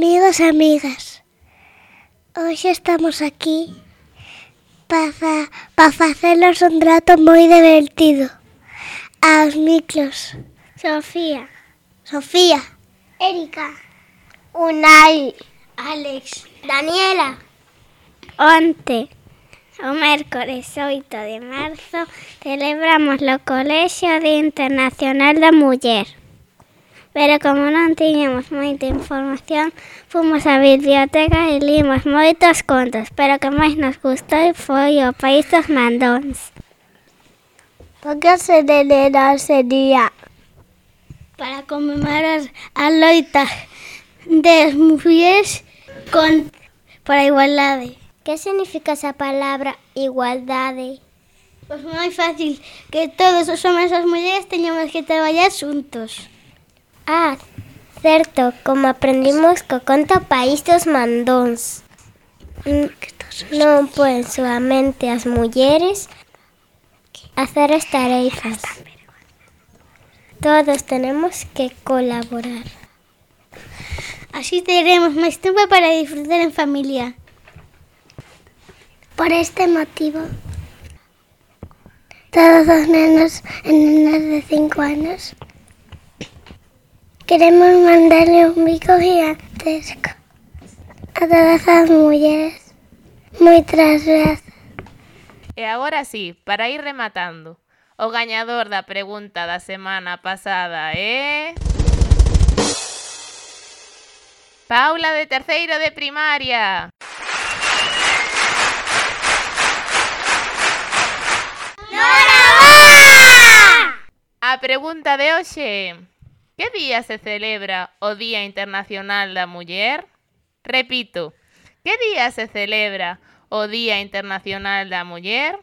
somos amigas. Hoxe estamos aquí para pa facelos un trato moi divertido. Aos micros. Sofía. Sofía. Erika. Unai. Alex. Daniela. Onte, o mércores 8 de marzo, celebramos Colexio Día Internacional da Muller. Pero como non tiñamos moita información, fomos á biblioteca e limos moitos contos, pero o que máis nos gustou foi o País dos Mandóns. Por que se celebra ese día? Para conmemorar a loita das mulleres con por a igualdade. Que significa esa palabra igualdade? Pois moi fácil, que todos os homens e as mulleres teñamos que traballar xuntos. Ah, certo, como aprendimos co conto País dos Mandóns. N- Non poden solamente as mulleres hacer as tarefas. Todos tenemos que colaborar. Así teremos máis tempo para disfrutar en familia. Por este motivo, todos os nenos e nenas de 5 anos Queremos mandarle un bico gigantesco a todas as mulleres. Moitas grazas. E agora sí, para ir rematando, o gañador da pregunta da semana pasada é... Paula de terceiro de primaria. A pregunta de hoxe Que día se celebra o Día Internacional da Muller? Repito, que día se celebra o Día Internacional da Muller?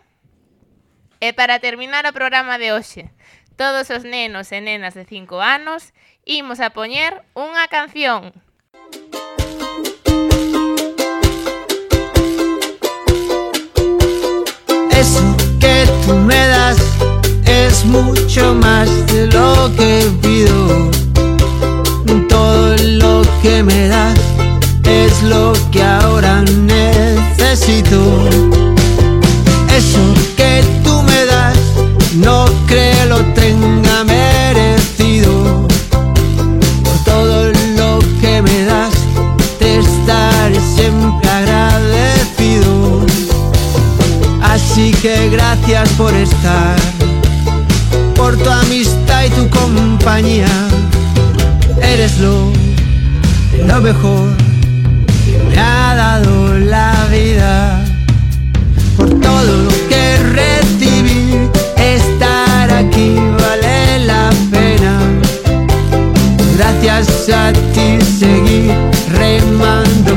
E para terminar o programa de hoxe, todos os nenos e nenas de 5 anos imos a poñer unha canción. Eso que tú me mucho más de lo que pido. Todo lo que me das es lo que ahora necesito. Eso que tú me das no creo lo tenga merecido. Por todo lo que me das te estaré siempre agradecido. Así que gracias por estar, por tu amistad y tu compañía. Eres lo, mejor que me ha dado la vida. Por todo lo que recibí, estar aquí vale la pena. Gracias a ti seguí remando.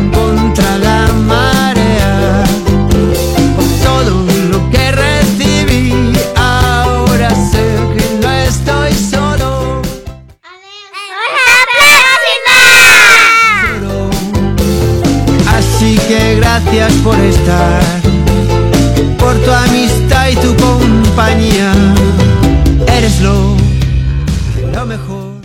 que gracias por estar, por tu amistad y tu compañía. Eres lo, lo mejor.